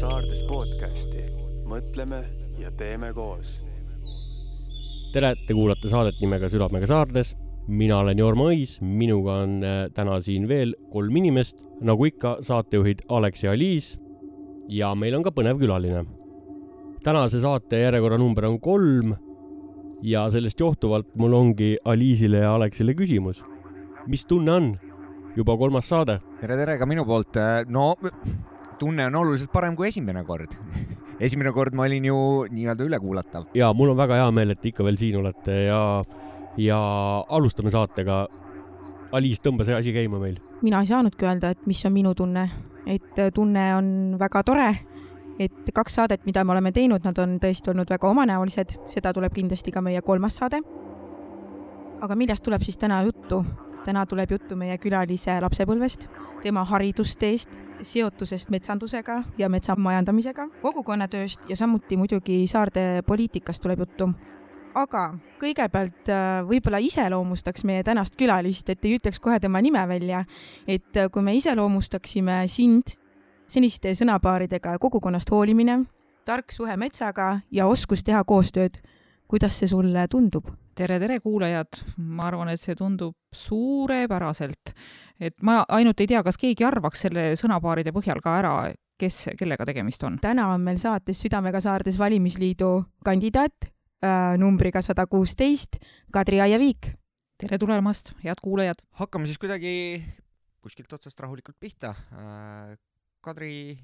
Saardes podcasti mõtleme ja teeme koos. tere, te kuulate saadet nimega Südamega Saardes. mina olen Jorma Õis, minuga on äh, täna siin veel kolm inimest, nagu ikka, saatejuhid Alex ja Aliis. ja meil on ka põnev külaline. tänase saate järjekorranumber on kolm ja sellest johtuvalt mul ongi Aliisile ja Alexile küsimus. mis tunne on? juba kolmas saade. tere, tere ka minu poolt. no tunne on oluliselt parem kui esimene kord esimene kord ma olin ju nii-öelda ülekuulatav. ja mul on väga hea meel, et ikka veel siin olete ja, ja alustame saatega. Aliis, tõmba see asi käima meil. mina ei saanudki öelda, et mis on minu tunne, et tunne on väga tore, et kaks saadet, mida me oleme teinud, nad on tõesti olnud väga omanäolised, seda tuleb kindlasti ka meie kolmas saade. aga millest tuleb siis täna juttu? täna tuleb juttu meie külalise lapsepõlvest, tema haridusteest, seotusest metsandusega ja metsamajandamisega, kogukonnatööst ja samuti muidugi saarde poliitikast tuleb juttu. aga kõigepealt äh, võib-olla iseloomustaks meie tänast külalist, et ei ütleks kohe tema nime välja, et äh, kui me iseloomustaksime sind seniste sõnapaaridega kogukonnast hoolimine, tark suhe metsaga ja oskus teha koostööd, kuidas see sulle tundub? tere, tere, kuulajad! ma arvan, et see tundub suurepäraselt. Et ma ainult ei tea, kas keegi arvaks selle sõnapaaride põhjal ka ära, kes, kellega tegemist on? täna on meil saates Südamega Saardes valimisliidu kandidaat äh, numbriga sada kuusteist, Kadri Aiaviik. tere tulemast, head kuulajad! hakkame siis kuidagi kuskilt otsast rahulikult pihta äh,. Kadri,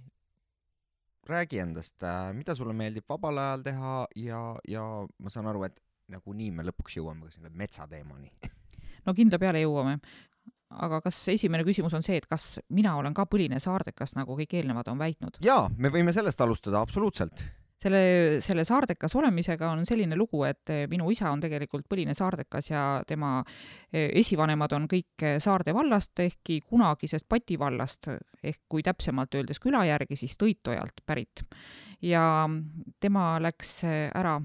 räägi endast, äh, mida sulle meeldib vabal ajal teha ja, ja ma saan aru, et nagunii me lõpuks jõuame ka sinna metsateemani no kindla peale jõuame. Aga kas esimene küsimus on see, et kas mina olen ka põline saardekas, nagu kõik eelnevad on väitnud? jaa, me võime sellest alustada, absoluutselt. selle, selle saardekas olemisega on selline lugu, et minu isa on tegelikult põline saardekas ja tema e, esivanemad on kõik Saarde vallast, ehkki kunagisest Pati vallast, ehk kui täpsemalt öeldes küla järgi, siis Tõitojalt pärit. ja tema läks ära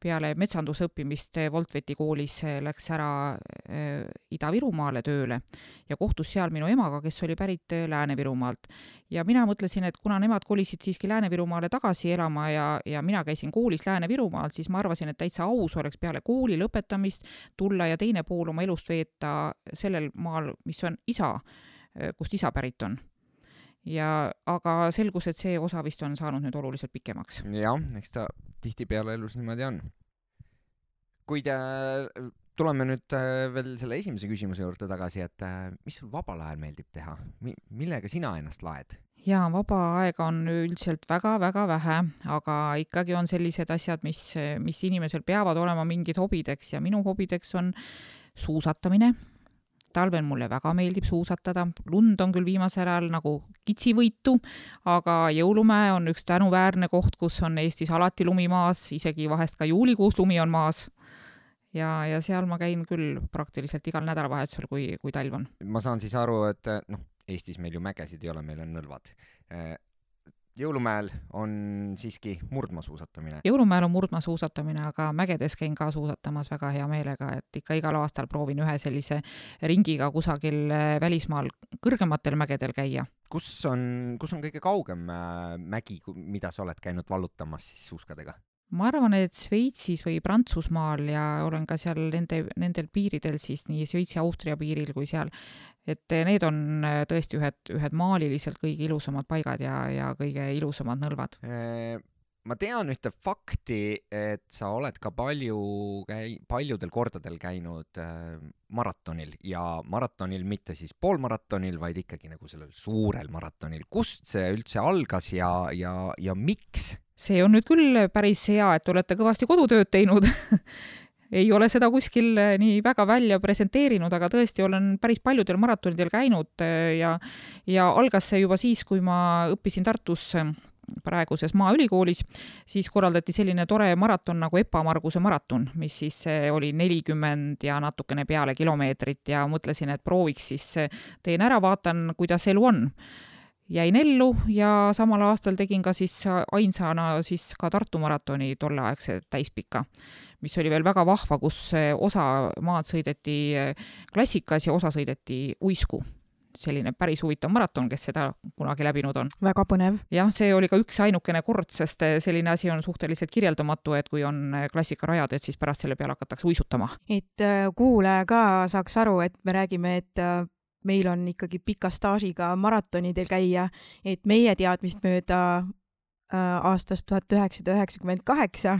peale metsanduse õppimist Voltveti koolis läks ära äh, Ida-Virumaale tööle ja kohtus seal minu emaga, kes oli pärit äh, Lääne-Virumaalt. ja mina mõtlesin, et kuna nemad kolisid siiski Lääne-Virumaale tagasi elama ja, ja mina käisin koolis Lääne-Virumaal, siis ma arvasin, et täitsa aus oleks peale kooli lõpetamist tulla ja teine pool oma elust veeta sellel maal, mis on isa, äh, kust isa pärit on ja aga selgus, et see osa vist on saanud nüüd oluliselt pikemaks. jah, eks ta tihtipeale elus niimoodi on. kuid äh, tuleme nüüd äh, veel selle esimese küsimuse juurde tagasi, et äh, mis sul vabal ajal meeldib teha Mi, millega sina ennast laed? jaa, vaba aega on üldiselt väga-väga vähe, aga ikkagi on sellised asjad, mis, mis inimesel peavad olema mingid hobideks ja minu hobideks on suusatamine talvel mulle väga meeldib suusatada, lund on küll viimasel ajal nagu kitsivõitu, aga Jõulumäe on üks tänuväärne koht, kus on Eestis alati lumi maas, isegi vahest ka juulikuus lumi on maas. ja, ja seal ma käin küll praktiliselt igal nädalavahetusel, kui, kui talv on. ma saan siis aru, et noh, Eestis meil ju mägesid ei ole, meil on nõlvad jõulumäel on siiski murdmaasuusatamine? jõulumäel on murdmaasuusatamine, aga mägedes käin ka suusatamas väga hea meelega, et ikka igal aastal proovin ühe sellise ringiga kusagil äh, välismaal kõrgematel mägedel käia. kus on, kus on kõige kaugem äh, mägi, mida sa oled käinud vallutamas siis suuskadega? ma arvan, et Šveitsis või Prantsusmaal ja olen ka seal nende, nendel piiridel siis nii Šveitsi-Austria piiril kui seal, et need on äh, tõesti ühed, ühed maaliliselt kõige ilusamad paigad ja, ja kõige ilusamad nõlvad. Äh, ma tean ühte fakti, et sa oled ka palju käi-, paljudel kordadel käinud maratonil ja maratonil mitte siis poolmaratonil, vaid ikkagi nagu sellel suurel maratonil. kust see üldse algas ja, ja, ja miks? see on nüüd küll päris hea, et olete kõvasti kodutööd teinud ei ole seda kuskil eh, nii väga välja presenteerinud, aga tõesti olen päris paljudel maratonidel käinud eh, ja ja algas see juba siis, kui ma õppisin Tartus eh, praeguses Maaülikoolis, siis korraldati selline tore maraton nagu Epa Marguse maraton, mis siis oli nelikümmend ja natukene peale kilomeetrit ja mõtlesin, et prooviks siis, teen ära, vaatan, kuidas elu on. Jäin ellu ja samal aastal tegin ka siis ainsana siis ka Tartu maratoni tolleaegse täispika, mis oli veel väga vahva, kus osa maad sõideti klassikas ja osa sõideti uisku selline päris huvitav maraton, kes seda kunagi läbinud on. väga põnev. jah, see oli ka üksainukene kord, sest selline asi on suhteliselt kirjeldamatu, et kui on klassikarajad, et siis pärast selle peale hakatakse uisutama. et kuulaja ka saaks aru, et me räägime, et meil on ikkagi pika staažiga maratonidel käia, et meie teadmist mööda aastast tuhat üheksasada üheksakümmend kaheksa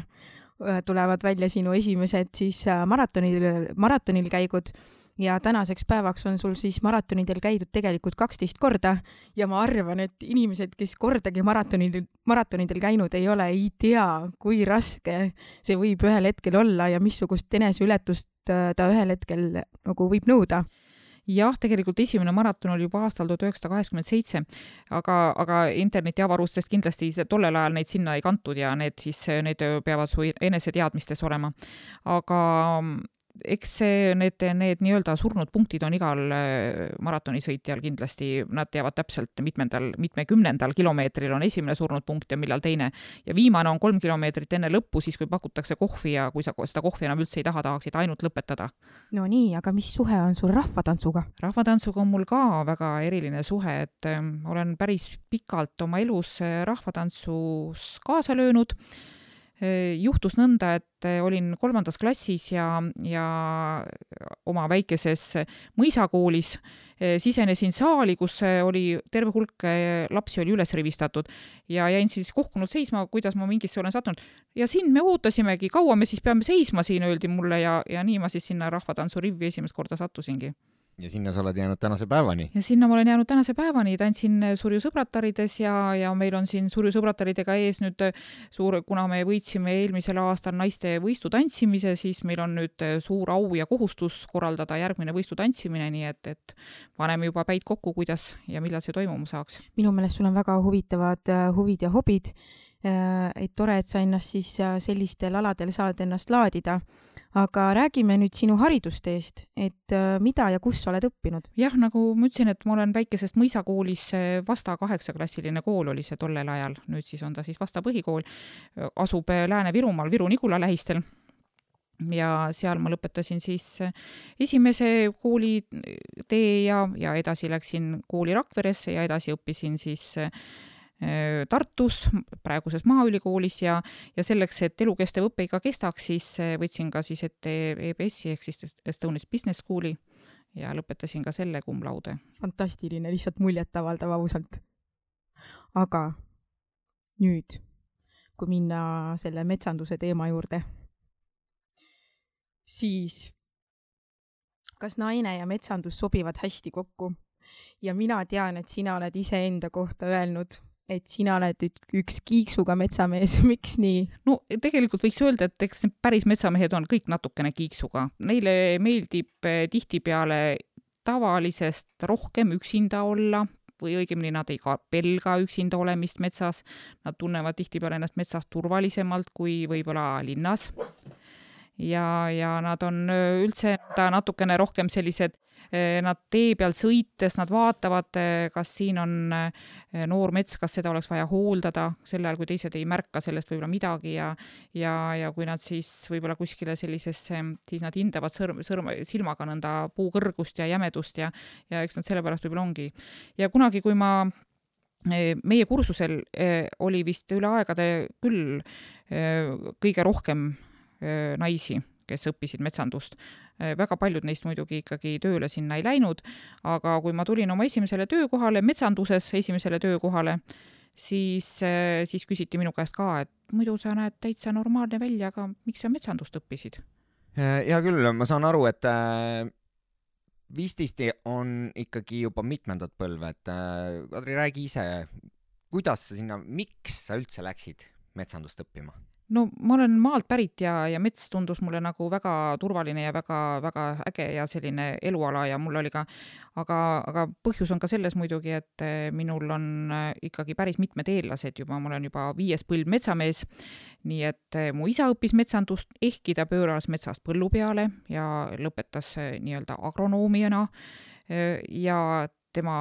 tulevad välja sinu esimesed siis äh, maratonil, maratonil käigud. Ja tänaseks päevaks on sul siis maratonidel käidud tegelikult kaksteist korda. Ja ma arvan, et inimesed, kes kordagi maratonil, maratonidel käinud ei ole, ei tea, kui raske see võib ühel hetkel olla ja missugust eneseületust ta ühel hetkel nagu võib nõuda jah, tegelikult esimene maraton oli juba aastal tuhat üheksasada kaheksakümmend seitse, aga, aga internetiavarustest kindlasti tollel ajal neid sinna ei kantud ja need siis, need peavad su eneseteadmistes olema. aga eks see, need, need nii-öelda surnud punktid on igal äh, maratonisõitjal kindlasti, nad teavad täpselt, mitmendal, mitmekümnendal kilomeetril on esimene surnud punkt ja millal teine. ja viimane on kolm kilomeetrit enne lõppu, siis kui pakutakse kohvi ja kui sa seda kohvi enam üldse ei taha, tahaksid ainult lõpetada. no nii, aga mis suhe on sul rahvatantsuga? rahvatantsuga on mul ka väga eriline suhe, et äh, olen päris pikalt oma elus äh, rahvatantsus kaasa löönud juhtus nõnda, et olin kolmandas klassis ja, ja oma väikeses mõisakoolis sisenesin saali, kus oli terve hulk lapsi oli üles rivistatud ja jäin siis kohkunud seisma, kuidas ma mingisse olen sattunud. ja sind me ootasimegi, kaua me siis peame seisma siin, öeldi mulle ja, ja nii ma siis sinna rahvatantsurivvi esimest korda sattusingi ja sinna sa oled jäänud tänase päevani? ja sinna ma olen jäänud tänase päevani, tantsin Surju sõbratarides ja, ja meil on siin Surju sõbrataridega ees nüüd suur, kuna me võitsime eelmisel aastal naiste võistutantsimise, siis meil on nüüd suur au ja kohustus korraldada järgmine võistutantsimine, nii et, et paneme juba päid kokku, kuidas ja millal see toimuma saaks. minu meelest sul on väga huvitavad äh, huvid ja hobid Äh, et tore, et sa ennast siis äh, sellistel aladel saad ennast laadida. aga räägime nüüd sinu haridusteest, et äh, mida ja kus sa oled õppinud? jah, nagu ma ütlesin, et ma olen väikesest mõisakoolis, Vasta kaheksaklassiline kool oli see tollel ajal, nüüd siis on ta siis Vasta põhikool, asub Lääne-Virumaal, Viru-Nigula lähistel ja seal ma lõpetasin siis esimese koolitee ja, ja edasi läksin kooli Rakveresse ja edasi õppisin siis Äh, Tartus, praeguses Maaülikoolis ja, ja selleks, et elukestev õpe ikka kestaks, siis äh, võtsin ka siis ette EBS-i ehk siis Estonian Business School'i ja lõpetasin ka selle cum laude. fantastiline, lihtsalt muljetavaldav ausalt. aga nüüd, kui minna selle metsanduse teema juurde, siis kas naine ja metsandus sobivad hästi kokku? ja mina tean, et sina oled iseenda kohta öelnud et sina oled üks kiiksuga metsamees, miks nii? no tegelikult võiks öelda, et eks need päris metsamehed on kõik natukene kiiksuga, neile meeldib eh, tihtipeale tavalisest rohkem üksinda olla või õigemini nad ei ka pelga üksinda olemist metsas, nad tunnevad tihtipeale ennast metsas turvalisemalt kui võib-olla linnas ja, ja nad on üldse natukene rohkem sellised, nad tee peal sõites, nad vaatavad, kas siin on noor mets, kas seda oleks vaja hooldada, sel ajal kui teised ei märka sellest võib-olla midagi ja ja, ja kui nad siis võib-olla kuskile sellisesse, siis nad hindavad sõrm, sõrm, silmaga nõnda puu kõrgust ja jämedust ja, ja eks nad sellepärast võib-olla ongi. ja kunagi, kui ma meie kursusel oli vist üle aegade küll kõige rohkem naisi, kes õppisid metsandust. väga paljud neist muidugi ikkagi tööle sinna ei läinud, aga kui ma tulin oma esimesele töökohale, metsanduses esimesele töökohale, siis, siis küsiti minu käest ka, et muidu sa näed täitsa normaalne välja, aga miks sa metsandust õppisid? hea küll, ma saan aru, et äh, vististi on ikkagi juba mitmendat põlve, et äh, Kadri, räägi ise, kuidas sa sinna, miks sa üldse läksid metsandust õppima? No ma olen maalt pärit ja, ja mets tundus mulle nagu väga turvaline ja väga-väga äge ja selline eluala ja mul oli ka, aga, aga põhjus on ka selles muidugi, et eh, minul on eh, ikkagi päris mitmed eellased juba, ma olen juba viies põlv metsamees, nii et eh, mu isa õppis metsandust, ehkki ta pööras metsast põllu peale ja lõpetas nii-öelda agronoomiana ja tema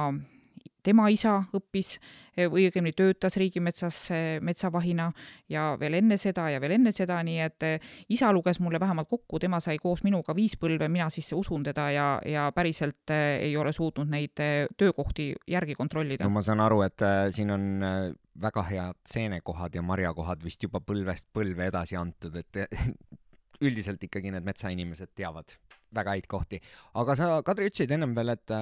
tema isa õppis eh, või õigemini töötas riigimetsas eh, metsavahina ja veel enne seda ja veel enne seda, nii et eh, isa luges mulle vähemalt kokku, tema sai koos minuga viis põlve, mina siis usun teda ja, ja päriselt ei ole suutnud neid töökohti järgi kontrollida. no ma saan aru, et siin on väga head seenekohad ja marjakohad vist juba põlvest põlve edasi antud, et üldiselt ikkagi need metsainimesed teavad väga häid kohti. aga sa, Kadri, ütlesid ennem veel, et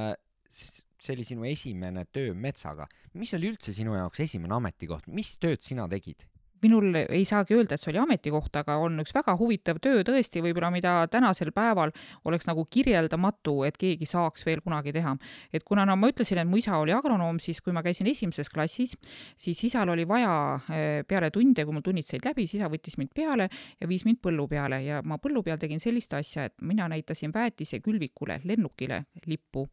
see oli sinu esimene töö metsaga. mis oli üldse sinu jaoks esimene ametikoht, mis tööd sina tegid? minul ei saagi öelda, et see oli ametikoht, aga on üks väga huvitav töö tõesti võib-olla, mida tänasel päeval oleks nagu kirjeldamatu, et keegi saaks veel kunagi teha. et kuna no ma ütlesin, et mu isa oli agronoom, siis kui ma käisin esimeses klassis, siis isal oli vaja eh, peale tunde, kui mul tunnid said läbi, siis isa võttis mind peale ja viis mind põllu peale ja ma põllu peal tegin sellist asja, et mina näitasin väetise külvikule, lennukile lippu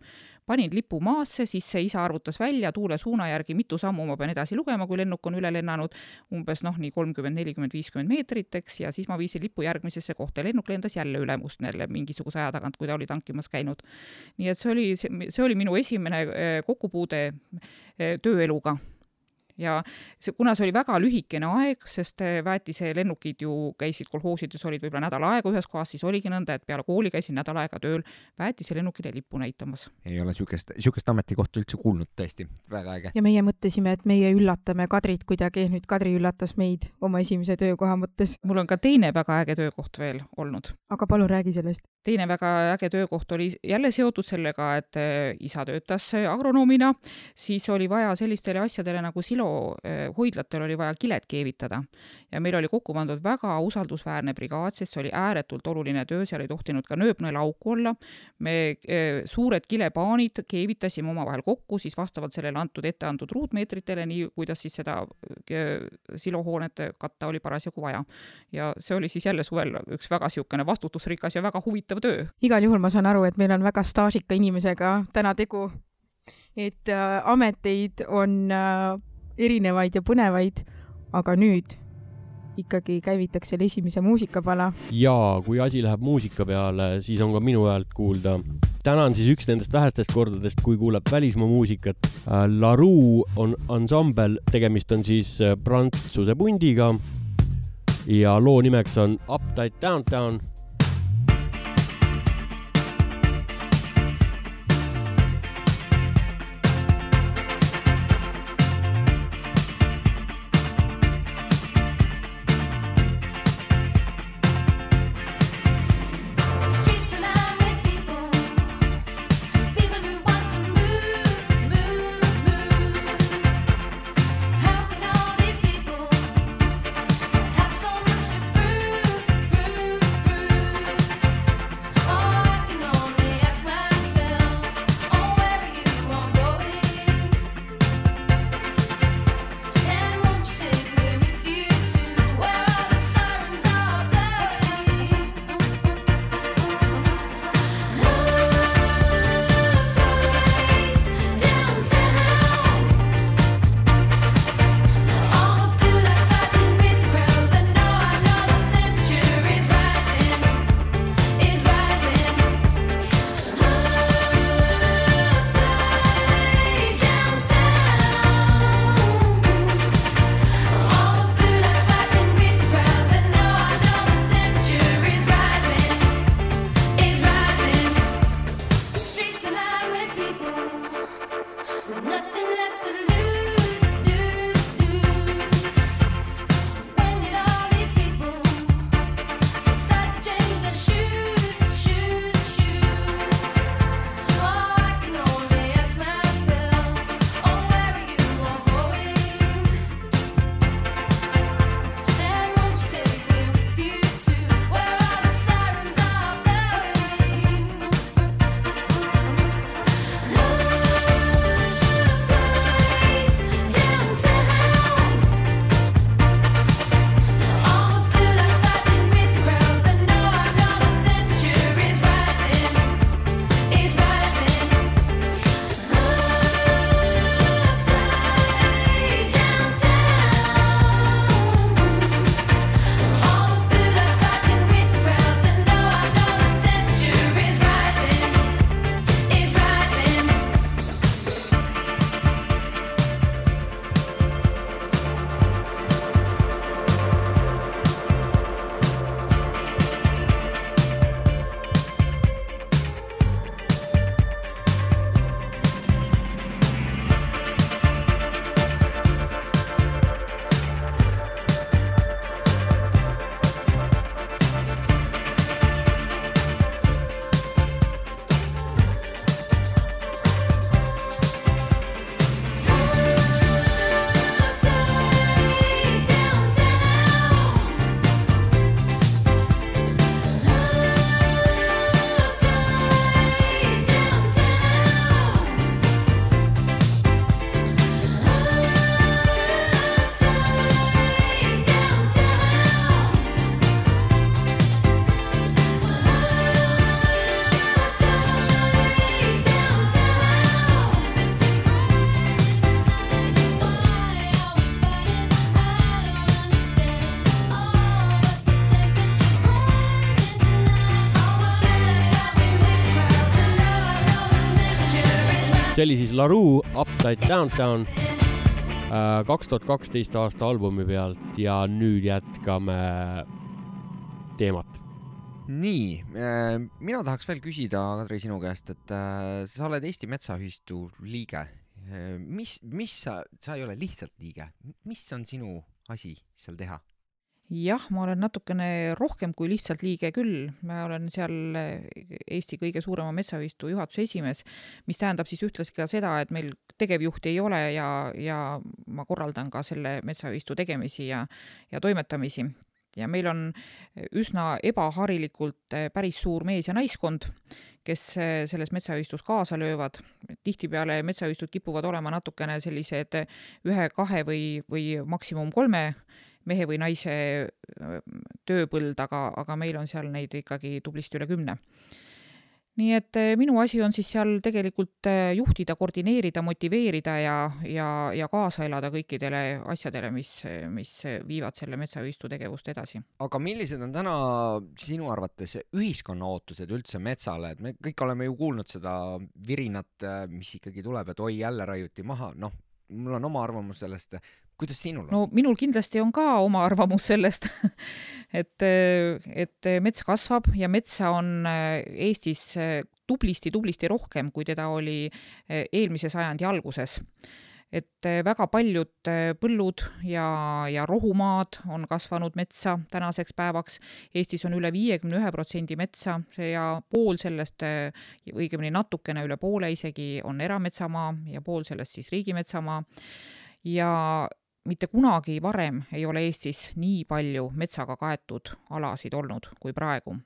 panin lipu maasse, siis see isa arvutas välja tuule suuna järgi, mitu sammu ma pean edasi lugema, kui lennuk on üle lennanud, umbes noh, nii kolmkümmend, nelikümmend, viiskümmend meetrit, eks, ja siis ma viisin lipu järgmisesse kohta ja lennuk lendas jälle üle must jälle mingisuguse aja tagant, kui ta oli tankimas käinud. nii et see oli, see oli minu esimene eh, kokkupuude eh, tööeluga ja see, kuna see oli väga lühikene aeg, sest eh, väetiselennukid ju käisid kolhoosides, olid võib-olla nädal aega ühes kohas, siis oligi nõnda, et peale kooli käisin nädal aega tööl väetiselennukile lippu näitamas. ei ole niisugust, niisugust ametikohta üldse kuulnud, tõesti, väga äge. ja meie mõtlesime, et meie üllatame Kadrit kuidagi, nüüd Kadri üllatas meid oma esimese töökoha mõttes. mul on ka teine väga äge töökoht veel olnud. aga palun räägi sellest. teine väga äge töökoht oli jälle seotud sellega, et eh, isa töötas agronoomina, siis oli vaja sellistele asjadele nagu silo kilohoidlatel eh, oli vaja kiled keevitada ja meil oli kokku pandud väga usaldusväärne brigaad, sest see oli ääretult oluline töö, seal ei tohtinud ka nööpnõelauku olla. me suured kilepaanid keevitasime omavahel kokku siis vastavalt sellele antud ette antud ruutmeetritele, nii kuidas siis seda eh, silohoonet katta oli parasjagu vaja. ja see oli siis jälle suvel üks väga niisugune vastutusrikas ja väga huvitav töö. igal juhul ma saan aru, et meil on väga staažika inimesega täna tegu et äh, ameteid on äh, erinevaid ja põnevaid, aga nüüd ikkagi käivitaks selle esimese muusikapala. ja kui asi läheb muusika peale, siis on ka minu häält kuulda. täna on siis üks nendest vähestest kordadest, kui kuuleb välismaa muusikat. Äh, La Rue on ansambel, tegemist on siis äh, prantsuse pundiga ja loo nimeks on Uptight Downtown oli siis Larue Upside Downtown kaks tuhat kaksteist aasta albumi pealt ja nüüd jätkame teemat nii, mina tahaks veel küsida, Kadri, sinu käest, et äh, sa oled Eesti Metsaühistu liige. mis, mis sa, sa ei ole lihtsalt liige, mis on sinu asi seal teha? Jah, ma olen natukene rohkem kui lihtsalt liige küll, ma olen seal Eesti kõige suurema metsaühistu juhatuse esimees, mis tähendab siis ühtlasi ka seda, et meil tegevjuhti ei ole ja, ja ma korraldan ka selle metsaühistu tegemisi ja, ja toimetamisi ja meil on üsna ebaharilikult eh, päris suur mees- ja naiskond, kes eh, selles metsaühistus kaasa löövad. tihtipeale metsaühistud kipuvad olema natukene sellised ühe-kahe või, või maksimum kolme mehe või naise tööpõld, aga, aga meil on seal neid ikkagi tublisti üle kümne. Nii et minu asi on siis seal tegelikult juhtida, koordineerida, motiveerida ja, ja, ja kaasa elada kõikidele asjadele, mis, mis viivad selle metsaühistu tegevust edasi. aga millised on täna sinu arvates ühiskonna ootused üldse metsale, et me kõik oleme ju kuulnud seda virinat, mis ikkagi tuleb, et oi, jälle raiuti maha, noh, mul on oma arvamus sellest, kuidas sinul on? no minul kindlasti on ka oma arvamus sellest et, et mets kasvab ja metsa on Eestis tublisti-tublisti rohkem, kui teda oli eelmise sajandi alguses et väga paljud põllud ja, ja rohumaad on kasvanud metsa tänaseks päevaks. Eestis on üle viiekümne ühe protsendi metsa ja pool sellest, õigemini natukene üle poole isegi, on erametsamaa ja pool sellest siis riigimetsamaa. ja mitte kunagi varem ei ole Eestis nii palju metsaga kaetud alasid olnud kui praegu.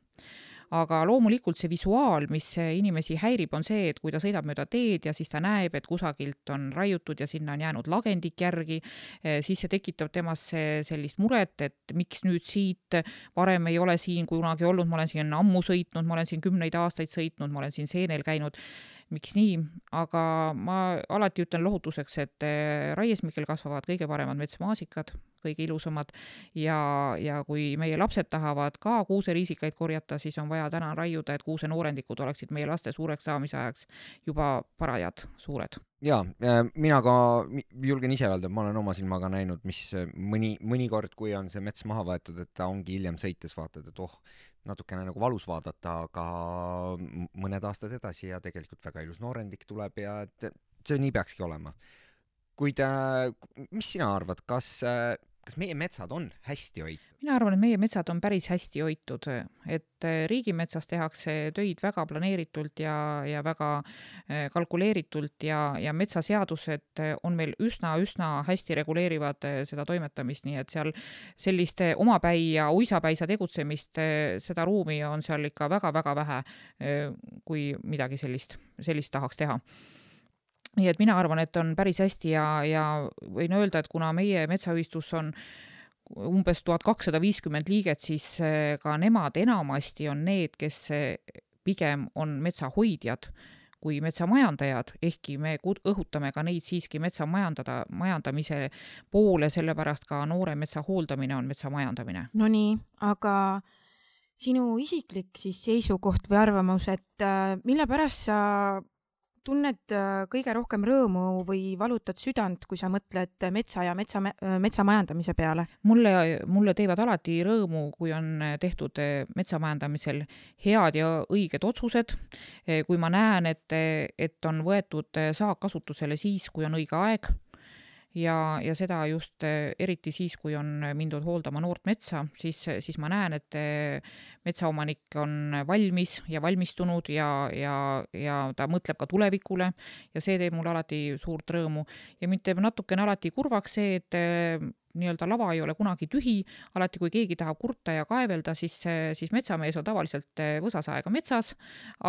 Aga loomulikult see visuaal, mis inimesi häirib, on see, et kui ta sõidab mööda teed ja siis ta näeb, et kusagilt on raiutud ja sinna on jäänud lagendik järgi, eh, siis see tekitab temas sellist muret, et miks nüüd siit, varem ei ole siin kunagi olnud, ma olen siin ammu sõitnud, ma olen siin kümneid aastaid sõitnud, ma olen siin seenel käinud miks nii, aga ma alati ütlen lohutuseks, et eh, raiesmikel kasvavad kõige paremad metsmaasikad, kõige ilusamad ja, ja kui meie lapsed tahavad ka kuuseriisikaid korjata, siis on vaja täna raiuda, et kuusenoorendikud oleksid meie laste suureks saamise ajaks juba parajad, suured. jaa, mina ka julgen ise öelda, et ma olen oma silmaga näinud, mis mõni, mõnikord, kui on see mets maha võetud, et ta ongi hiljem sõites vaatad, et oh, natukene nagu valus vaadata, aga mõned aastad edasi ja tegelikult väga ilus noorendik tuleb ja et see nii peakski olema. kuid mis sina arvad, kas äh, kas meie metsad on hästi hoitud? mina arvan, et meie metsad on päris hästi hoitud, et äh, riigimetsas tehakse töid väga planeeritult ja, ja väga äh, kalkuleeritult ja, ja metsaseadused on meil üsna-üsna hästi reguleerivad seda toimetamist, nii et seal sellist omapäi ja uisapäisa tegutsemist, seda ruumi on seal ikka väga-väga vähe, kui midagi sellist, sellist tahaks teha nii et mina arvan, et on päris hästi ja, ja võin öelda, et kuna meie metsaühistus on umbes tuhat kakssada viiskümmend liiget, siis eh, ka nemad enamasti on need, kes eh, pigem on metsahoidjad kui metsamajandajad, ehkki me õhutame ka neid siiski metsa majandada, majandamise poole, sellepärast ka noore metsa hooldamine on metsa majandamine. Nonii, aga sinu isiklik siis seisukoht või arvamus, et äh, mille pärast sa tunned äh, kõige rohkem rõõmu või valutad südant, kui sa mõtled metsa ja metsa, äh, metsamajandamise peale? mulle, mulle teevad alati rõõmu, kui on tehtud äh, metsamajandamisel head ja õiged otsused, kui ma näen, et, et on võetud saak kasutusele siis, kui on õige aeg ja, ja seda just eh, eriti siis, kui on mindud hooldama noort metsa, siis, siis ma näen, et eh, metsaomanik on valmis ja valmistunud ja, ja, ja ta mõtleb ka tulevikule ja see teeb mulle alati suurt rõõmu. ja mind teeb natukene alati kurvaks see, et eh, nii-öelda lava ei ole kunagi tühi, alati kui keegi tahab kurta ja kaevelda, siis, siis metsamees on tavaliselt eh, võsasaega metsas,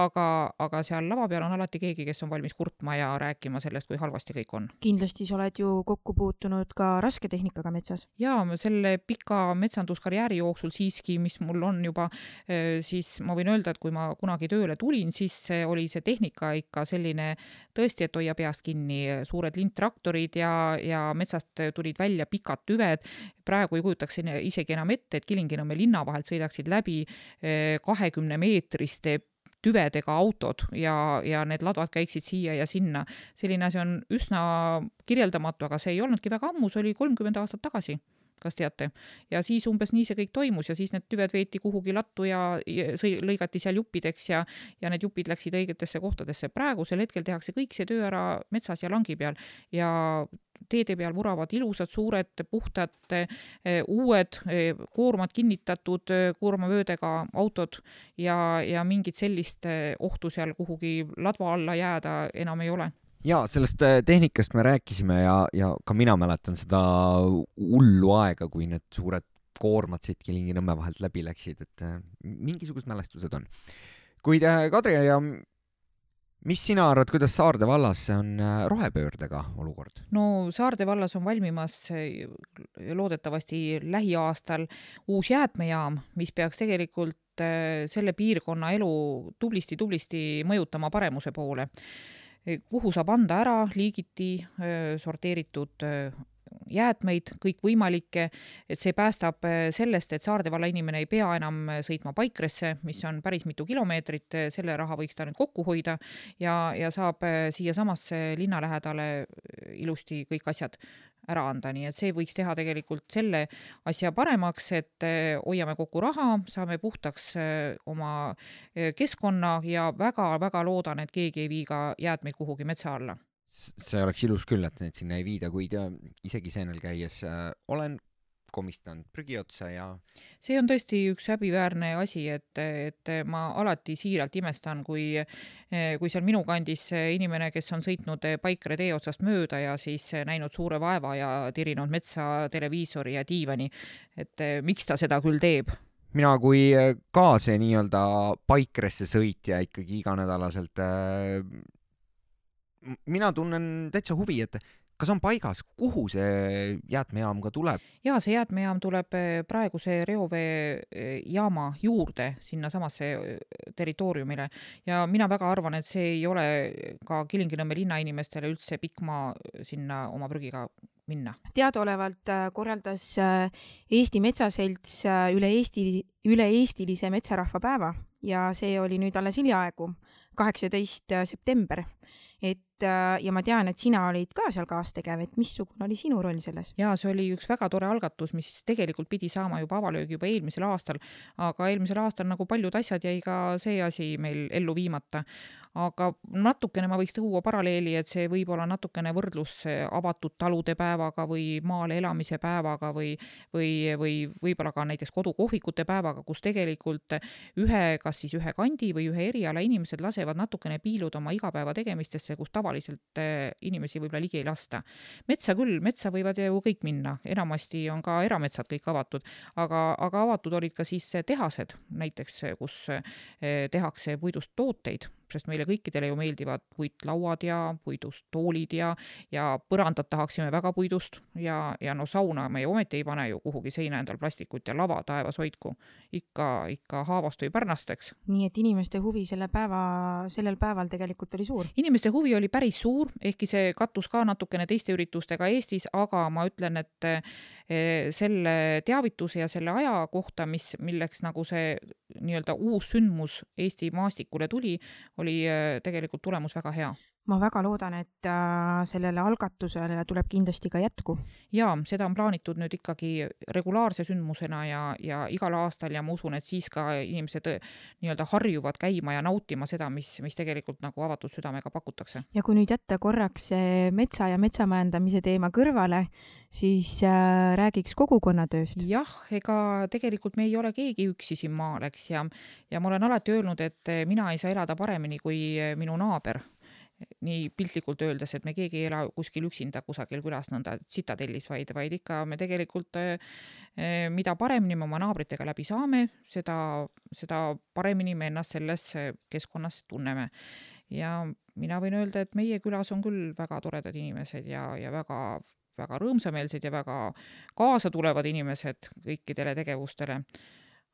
aga, aga seal lava peal on alati keegi, kes on valmis kurtma ja rääkima sellest, kui halvasti kõik on. kindlasti sa oled ju kokku puutunud ka rasketehnikaga metsas? jaa, selle pika metsanduskarjääri jooksul siiski, mis mul on juba, eh, siis ma võin öelda, et kui ma kunagi tööle tulin, siis oli see tehnika ikka selline tõesti, et hoia peast kinni, suured lindtraktorid ja, ja metsast tulid välja pikad tüved. praegu ei kujutaks isegi enam ette, et Kilingi-Nõmme linna vahelt sõidaksid läbi eh, kahekümne meetriste tüvedega autod ja, ja need ladvad käiksid siia ja sinna. selline asi on üsna kirjeldamatu, aga see ei olnudki väga ammu, see oli kolmkümmend aastat tagasi kas teate. ja siis umbes nii see kõik toimus ja siis need tüved veeti kuhugi lattu ja, ja sõi, lõigati seal juppideks ja, ja need jupid läksid õigetesse kohtadesse. praegusel hetkel tehakse kõik see töö ära metsas ja langi peal ja teede peal vuravad ilusad, suured, puhtad, eh, uued, eh, koormad kinnitatud, eh, koormavöödega autod ja, ja mingit sellist ohtu seal kuhugi ladva alla jääda enam ei ole ja sellest äh, tehnikast me rääkisime ja, ja ka mina mäletan seda hullu aega, kui need suured koormad siit Kilingi-Nõmme vahelt läbi läksid, et äh, mingisugused mälestused on. kuid äh, Kadri ja mis sina arvad, kuidas Saarde vallas on rohepöördega olukord? no Saarde vallas on valmimas loodetavasti lähiaastal uus jäätmejaam, mis peaks tegelikult selle piirkonna elu tublisti-tublisti mõjutama paremuse poole kuhu saab anda ära liigiti sorteeritud jäätmeid, kõikvõimalikke, et see päästab sellest, et Saarde valla inimene ei pea enam sõitma Paikresse, mis on päris mitu kilomeetrit, selle raha võiks ta nüüd kokku hoida ja, ja saab siiasamasse linna lähedale ilusti kõik asjad ära anda, nii et see võiks teha tegelikult selle asja paremaks, et eh, hoiame kokku raha, saame puhtaks eh, oma eh, keskkonna ja väga-väga loodan, et keegi ei vii ka jäätmeid kuhugi metsa alla. See oleks ilus küll, et neid sinna ei viida, kuid isegi seenel käies äh, olen komistanud prügi otsa ja see on tõesti üks häbiväärne asi, et, et ma alati siiralt imestan, kui, kui seal minu kandis inimene, kes on sõitnud Paikre tee otsast mööda ja siis näinud suure vaeva ja tirinud metsa televiisori ja diivani, et miks ta seda küll teeb? Mina kui ka see nii-öelda Paikresse sõitja ikkagi iganädalaselt mina tunnen täitsa huvi, et kas on paigas, kuhu see jäätmejaam ka tuleb? jaa, see jäätmejaam tuleb eh, praeguse reoveejaama eh, juurde, sinnasamasse eh, territooriumile ja mina väga arvan, et see ei ole ka Kilingi-Nõmme linnainimestele üldse pikk maa sinna oma prügiga minna. teadaolevalt korraldas Eesti Metsaselts üle Eesti, üle-eestilise metsarahva päeva ja see oli nüüd alles hiljaaegu, kaheksateist september et äh, ja ma tean, et sina olid ka seal kaastegev, et missugune oli sinu roll selles? jaa, see oli üks väga tore algatus, mis tegelikult pidi saama juba avalöögi juba eelmisel aastal, aga eelmisel aastal nagu paljud asjad jäi ka see asi meil ellu viimata aga natukene ma võiks tuua paralleeli, et see võib olla natukene võrdlus avatud talude päevaga või maal elamise päevaga või, või, või võib-olla ka näiteks kodukohvikute päevaga, kus tegelikult ühe, kas siis ühe kandi või ühe eriala inimesed lasevad natukene piiluda oma igapäeva tegemistesse, kus tavaliselt eh, inimesi võib-olla ligi ei lasta. metsa küll, metsa võivad ju kõik minna, enamasti on ka erametsad kõik avatud, aga, aga avatud olid ka siis tehased näiteks, kus eh, tehakse puidust tooteid sest meile kõikidele ju meeldivad puitlauad ja puidust toolid ja, ja põrandad tahaksime väga puidust ja, ja no sauna me ju ometi ei pane ju kuhugi seina endal plastikut ja lava taevas hoidku. ikka, ikka haavast või pärnasteks. nii et inimeste huvi selle päeva, sellel päeval tegelikult oli suur? inimeste huvi oli päris suur, ehkki see kattus ka natukene teiste üritustega Eestis, aga ma ütlen, et eh, selle teavituse ja selle aja kohta, mis, milleks nagu see nii-öelda uus sündmus Eesti maastikule tuli, oli äh, tegelikult tulemus väga hea ma väga loodan, et äh, sellele algatusele tuleb kindlasti ka jätku. jaa, seda on plaanitud nüüd ikkagi regulaarse sündmusena ja, ja igal aastal ja ma usun, et siis ka inimesed äh, nii-öelda harjuvad käima ja nautima seda, mis, mis tegelikult nagu avatud südamega pakutakse. ja kui nüüd jätta korraks metsa ja metsamajandamise teema kõrvale, siis äh, räägiks kogukonnatööst. jah, ega tegelikult me ei ole keegi üksi siin maal, eks, ja, ja ma olen alati öelnud, et mina ei saa elada paremini kui minu naaber nii piltlikult öeldes, et me keegi ei ela kuskil üksinda kusagil külas nõnda tsitatellis, vaid, vaid ikka me tegelikult, eh, mida paremini me oma naabritega läbi saame, seda, seda paremini me ennast selles keskkonnas tunneme. ja mina võin öelda, et meie külas on küll väga toredad inimesed ja, ja väga, väga rõõmsameelsed ja väga kaasatulevad inimesed kõikidele tegevustele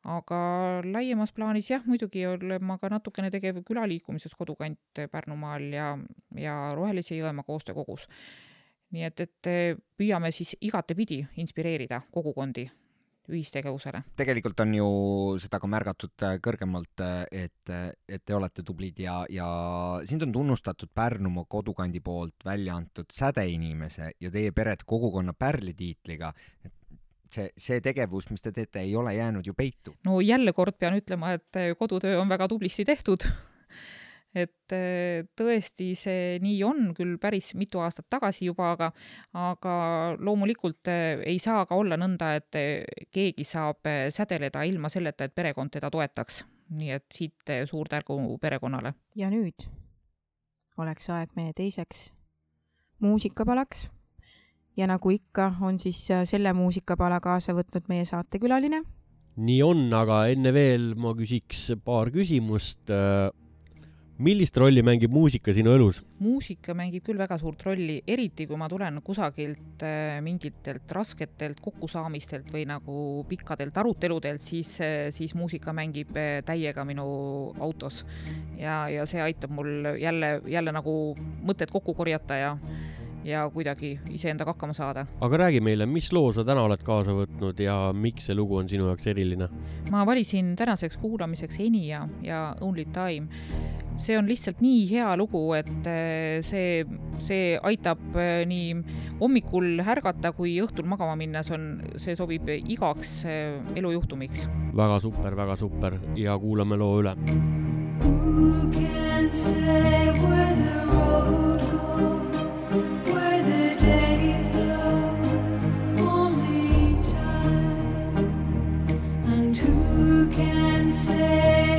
aga laiemas plaanis jah, muidugi olen ma ka natukene tegev külaliikumises kodukant Pärnumaal ja, ja Rohelise Jõemaa koostöökogus. nii et, et püüame siis igatepidi inspireerida kogukondi ühistegevusele. tegelikult on ju seda ka märgatud äh, kõrgemalt, äh, et, et te olete tublid ja, ja sind on tunnustatud Pärnumaa kodukandi poolt välja antud sädeinimese ja teie peret kogukonna pärlitiitliga. et see, see tegevus, mis te teete, ei ole jäänud ju peitu. no jälle kord pean ütlema, et kodutöö on väga tublisti tehtud et eh, tõesti see nii on küll päris mitu aastat tagasi juba, aga, aga loomulikult eh, ei saa ka olla nõnda, et eh, keegi saab sädeleda ilma selleta, et perekond teda toetaks. nii et siit suur tänu perekonnale. ja nüüd oleks aeg meie teiseks muusikapalaks. Ja nagu ikka, on siis selle muusikapala kaasa võtnud meie saatekülaline. nii on, aga enne veel ma küsiks paar küsimust millist rolli mängib muusika sinu elus? muusika mängib küll väga suurt rolli, eriti kui ma tulen kusagilt äh, mingitelt rasketelt kokkusaamistelt või nagu pikkadelt aruteludelt, siis, äh, siis muusika mängib äh, täiega minu autos. ja, ja see aitab mul jälle, jälle nagu mõtted kokku korjata ja ja kuidagi iseendaga hakkama saada. aga räägi meile, mis loo sa täna oled kaasa võtnud ja miks see lugu on sinu jaoks eriline? ma valisin tänaseks kuulamiseks Enia ja Only Time. see on lihtsalt nii hea lugu, et eh, see, see aitab eh, nii hommikul ärgata kui õhtul magama minna, see on, see sobib igaks eh, elujuhtumiks. väga super, väga super ja kuulame loo üle. Who can say where the road say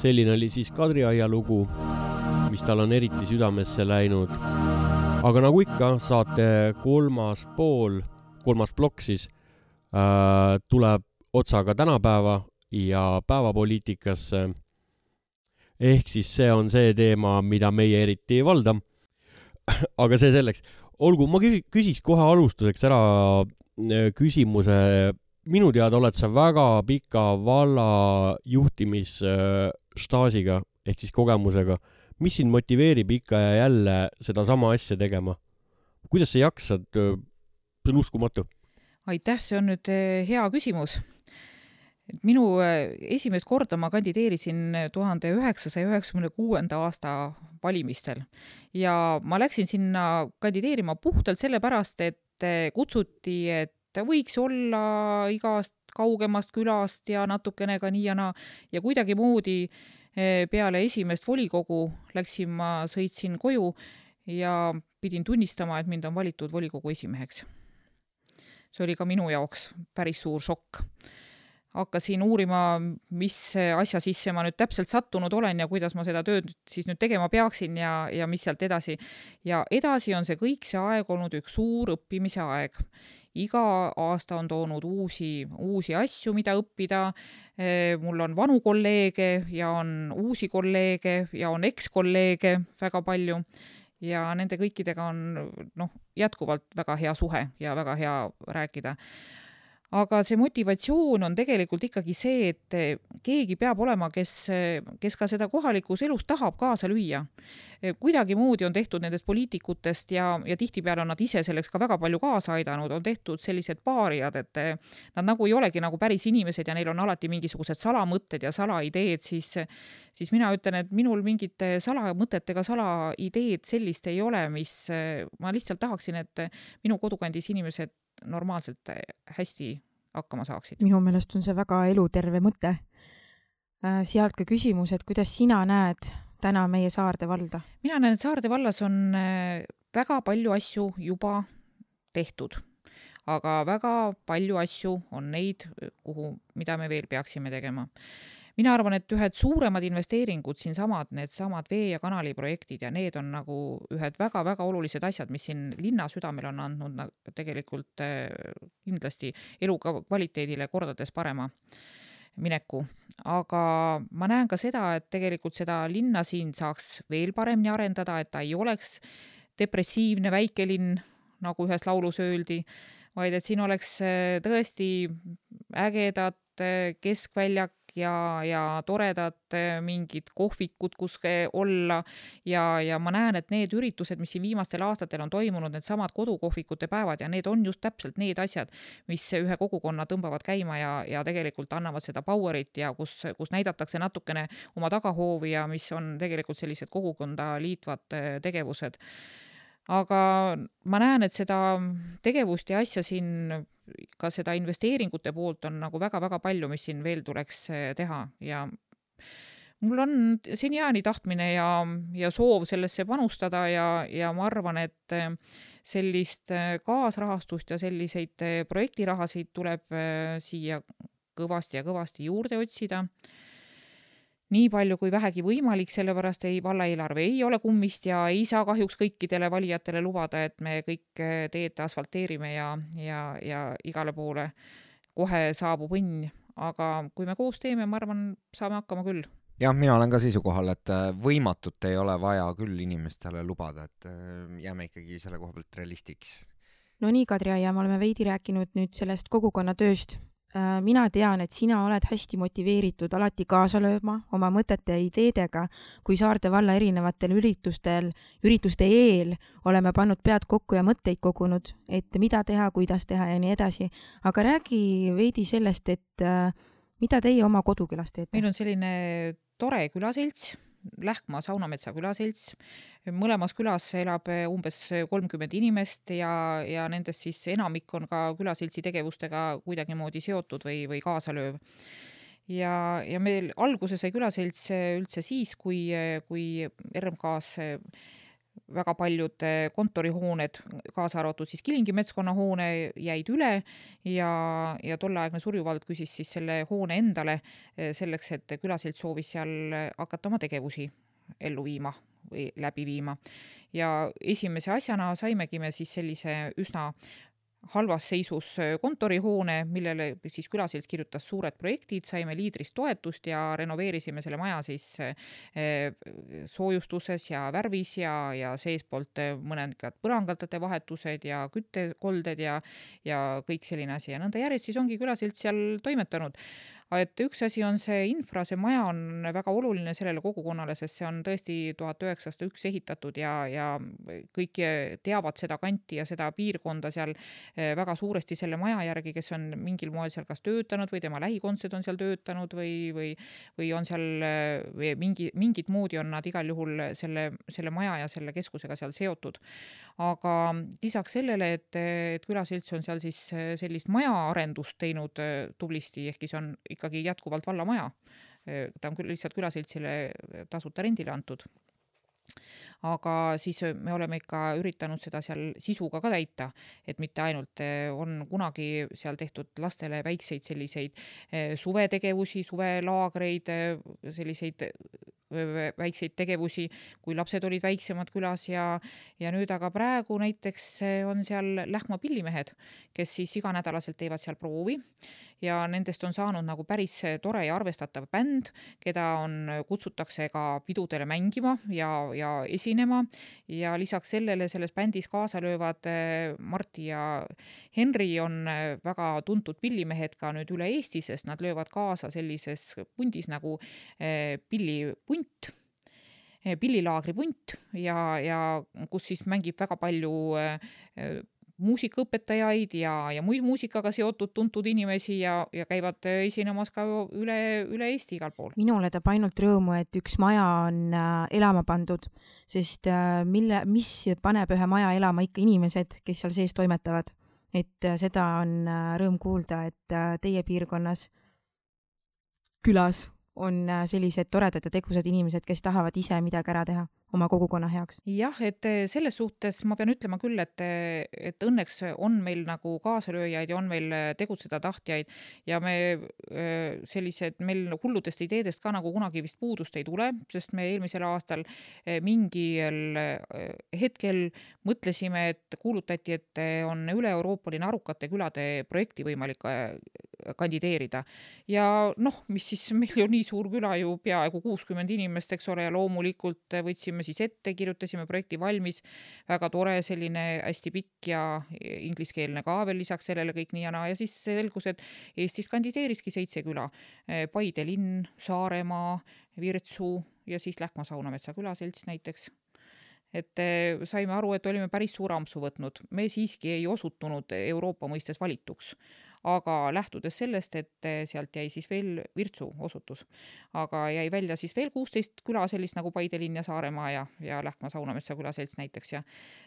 selline oli siis Kadriaia lugu, mis tal on eriti südamesse läinud. aga nagu ikka, saate kolmas pool, kolmas plokk siis äh, tuleb otsaga tänapäeva ja päevapoliitikasse. ehk siis see on see teema, mida meie eriti ei valda. aga see selleks. olgu, ma küsi-, küsiks kohe alustuseks ära äh, küsimuse. Minu teada oled sa väga pika valla juhtimisstaažiga ehk siis kogemusega. mis sind motiveerib ikka ja jälle sedasama asja tegema? kuidas sa jaksad? see on uskumatu aitäh, see on nüüd hea küsimus. minu esimest korda ma kandideerisin tuhande üheksasaja üheksakümne kuuenda aasta valimistel ja ma läksin sinna kandideerima puhtalt sellepärast, et kutsuti, et võiks olla igast kaugemast külast ja natukene ka nii ja naa ja kuidagimoodi peale esimest volikogu läksin ma, sõitsin koju ja pidin tunnistama, et mind on valitud volikogu esimeheks see oli ka minu jaoks päris suur šokk. hakkasin uurima, mis asja sisse ma nüüd täpselt sattunud olen ja kuidas ma seda tööd siis nüüd tegema peaksin ja, ja mis sealt edasi. ja edasi on see kõik see aeg olnud üks suur õppimise aeg iga aasta on toonud uusi, uusi asju, mida õppida. mul on vanu kolleege ja on uusi kolleege ja on ekskolleege väga palju ja nende kõikidega on noh, jätkuvalt väga hea suhe ja väga hea rääkida. Aga see motivatsioon on tegelikult ikkagi see, et keegi peab olema, kes, kes ka seda kohalikus elus tahab kaasa lüüa. kuidagimoodi on tehtud nendest poliitikutest ja, ja tihtipeale on nad ise selleks ka väga palju kaasa aidanud, on tehtud sellised paarijad, et nad nagu ei olegi nagu päris inimesed ja neil on alati mingisugused salamõtted ja salaideed, siis siis mina ütlen, et minul mingit salamõtetega salaideed sellist ei ole, mis, ma lihtsalt tahaksin, et minu kodukandis inimesed normaalselt hästi hakkama saaksid. minu meelest on see väga eluterve mõte. sealt ka küsimus, et kuidas sina näed täna meie Saarde valda? mina näen, et Saarde vallas on väga palju asju juba tehtud, aga väga palju asju on neid, kuhu, mida me veel peaksime tegema mina arvan, et ühed suuremad investeeringud siinsamad, needsamad vee- ja kanaliprojektid ja need on nagu ühed väga-väga olulised asjad, mis siin linna südamele on andnud na, tegelikult kindlasti elukvaliteedile kordades parema mineku. aga ma näen ka seda, et tegelikult seda linna siin saaks veel paremini arendada, et ta ei oleks depressiivne väikelinn, nagu ühes laulus öeldi, vaid et siin oleks tõesti ägedad keskväljak ja, ja toredad mingid kohvikud, kus olla. Ja, ja ma näen, et need üritused, mis siin viimastel aastatel on toimunud, needsamad kodukohvikute päevad ja need on just täpselt need asjad, mis ühe kogukonna tõmbavad käima ja, ja tegelikult annavad seda power'it ja kus, kus näidatakse natukene oma tagahoovi ja mis on tegelikult sellised kogukonda liitvad tegevused aga ma näen, et seda tegevust ja asja siin, ka seda investeeringute poolt on nagu väga-väga palju, mis siin veel tuleks teha. Ja mul on seniajani tahtmine ja, ja soov sellesse panustada ja, ja ma arvan, et sellist kaasrahastust ja selliseid projektirahasid tuleb siia kõvasti ja kõvasti juurde otsida nii palju kui vähegi võimalik, sellepärast ei, valla eelarve ei ole kummist ja ei saa kahjuks kõikidele valijatele lubada, et me kõik teed asfalteerime ja, ja, ja igale poole kohe saabub õnn, aga kui me koos teeme, ma arvan, saame hakkama küll. Jah, mina olen ka seisukohal, et võimatut ei ole vaja küll inimestele lubada, et jääme ikkagi selle koha pealt realistiks. no nii, Kadri Aia, me oleme veidi rääkinud nüüd sellest kogukonnatööst mina tean, et sina oled hästi motiveeritud alati kaasa lööma oma mõtete ja ideedega, kui Saarde valla erinevatel üritustel, ürituste eel oleme pannud pead kokku ja mõtteid kogunud, et mida teha, kuidas teha ja nii edasi. aga räägi veidi sellest, et äh, mida teie oma kodukülas teete? meil on selline tore külaselts Lähkmaa Saunametsa külaselts. mõlemas külas elab umbes kolmkümmend inimest ja, ja nendest siis enamik on ka külaseltsi tegevustega kuidagimoodi seotud või, või kaasalööv. ja, ja meil alguse sai külaselts üldse siis, kui, kui RMK-s väga paljud kontorihooned, kaasa arvatud siis Kilingi metskonna jäid üle ja, ja tolleaegne Surjuvald küsis siis selle hoone endale selleks, et külaselts soovis seal hakata oma tegevusi ellu viima või läbi viima. ja esimese asjana saimegi me siis sellise üsna halvas seisus äh, kontorihoone, millele siis külaselts kirjutas suured projektid, saime liidrist toetust ja renoveerisime selle maja siis äh, soojustuses ja värvis ja, ja seestpoolt äh, mõned põrandate vahetused ja küttekolded ja, ja kõik selline asi. Ja nõnda järjest siis ongi külaselts seal toimetanud et üks asi on see infra, see maja on väga oluline sellele kogukonnale, sest see on tõesti tuhat üheksasada üks ehitatud ja, ja kõik teavad seda kanti ja seda piirkonda seal eh, väga suuresti selle maja järgi, kes on mingil moel seal kas töötanud või tema lähikondsed on seal töötanud või, või, või on seal eh, või mingi, mingit moodi on nad igal juhul selle, selle maja ja selle keskusega seal seotud. Aga lisaks sellele, et, et külaselts on seal siis eh, sellist majaarendust teinud tublisti, ehkki see on ikkagi jätkuvalt vallamaja. ta on küll lihtsalt külaseltsile tasuta rendile antud. aga siis me oleme ikka üritanud seda seal sisuga ka täita, et mitte ainult on kunagi seal tehtud lastele väikseid selliseid suvetegevusi, suvelaagreid, selliseid väikseid tegevusi, kui lapsed olid väiksemad külas ja, ja nüüd aga praegu näiteks on seal Lähma pillimehed, kes siis iganädalaselt teevad seal proovi ja nendest on saanud nagu päris tore ja arvestatav bänd, keda on, kutsutakse ka pidudele mängima ja, ja esinema. Ja lisaks sellele selles bändis kaasa löövad Marti ja Henri on väga tuntud pillimehed ka nüüd üle Eesti, sest nad löövad kaasa sellises pundis nagu pillipunt pillilaagri punt ja, ja kus siis mängib väga palju muusikaõpetajaid ja, ja muid muusikaga seotud tuntud inimesi ja, ja käivad esinemas ka üle, üle Eesti igal pool. minule teeb ainult rõõmu, et üks maja on äh, elama pandud, sest äh, mille, mis paneb ühe maja elama ikka inimesed, kes seal sees toimetavad. et äh, seda on rõõm kuulda, et teie piirkonnas, külas on äh, sellised toredad ja tegusad inimesed, kes tahavad ise midagi ära teha oma kogukonna heaks. jah, et selles suhtes ma pean ütlema küll, et, et õnneks on meil nagu kaasalööjaid ja on meil tegutseda tahtjaid ja me sellised, meil hulludest ideedest ka nagu kunagi vist puudust ei tule, sest me eelmisel aastal mingil hetkel mõtlesime, et kuulutati, et on üle-euroopaline arukate külade projekti võimalik kandideerida. ja noh, mis siis, meil ju nii suur küla ju peaaegu kuuskümmend inimest, eks ole, ja loomulikult võtsime ise ette, kirjutasime projekti valmis, väga tore, selline hästi pikk ja ingliskeelne ka veel lisaks sellele kõik nii ja naa. Ja siis selgus, et Eestis kandideeriski seitse küla. Paide linn, Saaremaa, Virtsu ja siis Lähma Saunametsa külaselts näiteks. Et saime aru, et olime päris suure ampsu võtnud, me siiski ei osutunud Euroopa mõistes valituks aga lähtudes sellest, et sealt jäi siis veel Virtsu osutus. aga jäi välja siis veel kuusteist küla, sellist nagu Paide linn ja Saaremaa ja, ja Lähma Saunametsa külaselts näiteks ja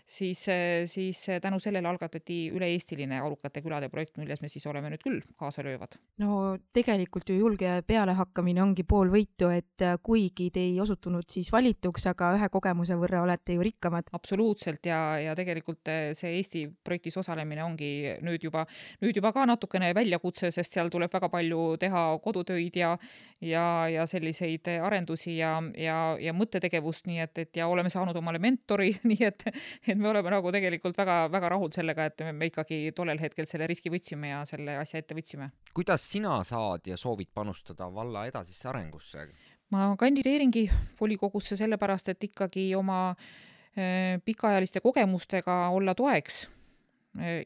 siis, siis tänu sellele algatati üle-eestiline arukate külade projekt, milles me siis oleme nüüd küll kaasalöövad. no tegelikult ju julge pealehakkamine ongi pool võitu, et kuigi te ei osutunud siis valituks, aga ühe kogemuse võrra olete ju rikkamad. absoluutselt ja, ja tegelikult see Eesti projektis osalemine ongi nüüd juba, nüüd juba ka natukene väljakutse, sest seal tuleb väga palju teha kodutöid ja ja, ja selliseid arendusi ja, ja, ja mõttetegevust, nii et, et ja oleme saanud omale mentori, nii et, et me oleme nagu tegelikult väga-väga rahul sellega, et me ikkagi tollel hetkel selle riski võtsime ja selle asja ette võtsime. kuidas sina saad ja soovid panustada valla edasisse arengusse? ma kandideeringi volikogusse sellepärast, et ikkagi oma äh, pikaajaliste kogemustega olla toeks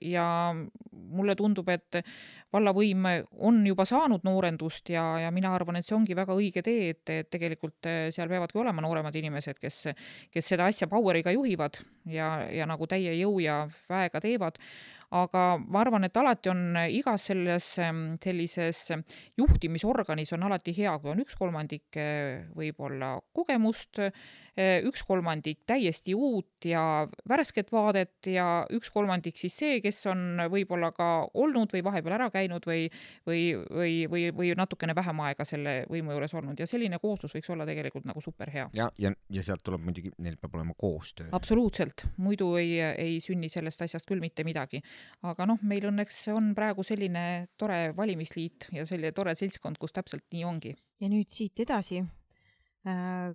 ja mulle tundub, et vallavõim on juba saanud noorendust ja, ja mina arvan, et see ongi väga õige tee, et, et tegelikult seal peavadki olema nooremad inimesed, kes, kes seda asja power'iga juhivad ja, ja nagu täie jõu ja väega teevad aga ma arvan, et alati on igas selles sellises juhtimisorganis on alati hea, kui on üks kolmandik võib-olla kogemust, üks kolmandik täiesti uut ja värsket vaadet ja üks kolmandik siis see, kes on võib-olla ka olnud või vahepeal ära käinud või, või, või, või, või natukene vähem aega selle võimu juures olnud ja selline kooslus võiks olla tegelikult nagu super hea. ja, ja, ja sealt tuleb muidugi, neil peab olema koostöö. absoluutselt, muidu ei, ei sünni sellest asjast küll mitte midagi. Aga noh, meil õnneks on praegu selline tore valimisliit ja selline tore seltskond, kus täpselt nii ongi. ja nüüd siit edasi.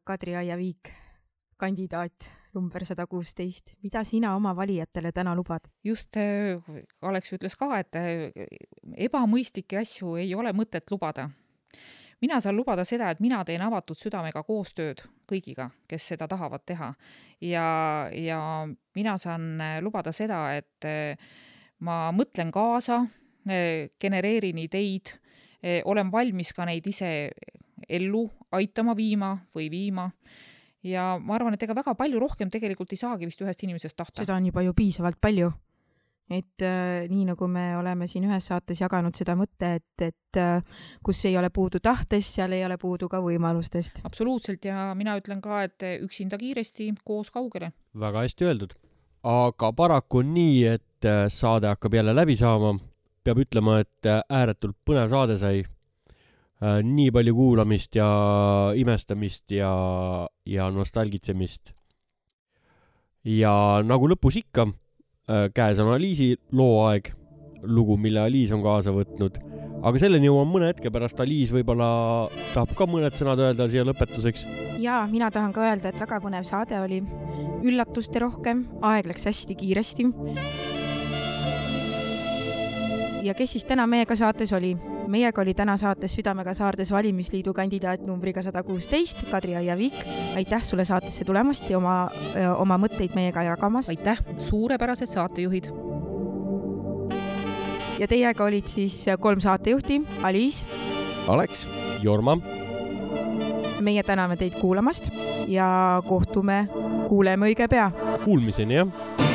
Kadri Aiaviik kandidaat number sada kuusteist, mida sina oma valijatele täna lubad? just äh, Alex ütles ka, et äh, ebamõistlikke asju ei ole mõtet lubada. mina saan lubada seda, et mina teen avatud südamega koostööd kõigiga, kes seda tahavad teha. ja, ja mina saan äh, lubada seda, et äh, ma mõtlen kaasa, genereerin ideid, olen valmis ka neid ise ellu aitama viima või viima ja ma arvan, et ega väga palju rohkem tegelikult ei saagi vist ühest inimesest tahta. seda on juba ju piisavalt palju. et äh, nii nagu me oleme siin ühes saates jaganud seda mõtte, et, et äh, kus ei ole puudu tahtest, seal ei ole puudu ka võimalustest. absoluutselt ja mina ütlen ka, et üksinda kiiresti, koos kaugele. väga hästi öeldud. Aga paraku on nii, et äh, saade hakkab jälle läbi saama. peab ütlema, et äh, ääretult põnev saade sai. nii palju kuulamist ja imestamist ja, ja nostalgitsemist. ja nagu lõpus ikka, käes on Aliisi loo aeg, lugu, mille Aliis on kaasa võtnud. aga selleni jõuame mõne hetke pärast. Aliis võib-olla tahab ka mõned sõnad öelda siia lõpetuseks. ja mina tahan ka öelda, et väga põnev saade oli, üllatuste rohkem, aeg läks hästi kiiresti. ja kes siis täna meiega saates oli? meiega oli täna saates Südamega Saardes valimisliidu kandidaat numbriga sada kuusteist, Kadri Aiavik. aitäh sulle saatesse tulemast ja oma, oma mõtteid meiega jagamast. aitäh, suurepärased saatejuhid. Ja teiega olid siis kolm saatejuhti, Aliis, Alex, Jorma. Meie täname teid kuulamast ja kohtume, kuuleme õige pea. Kuulmiseni jah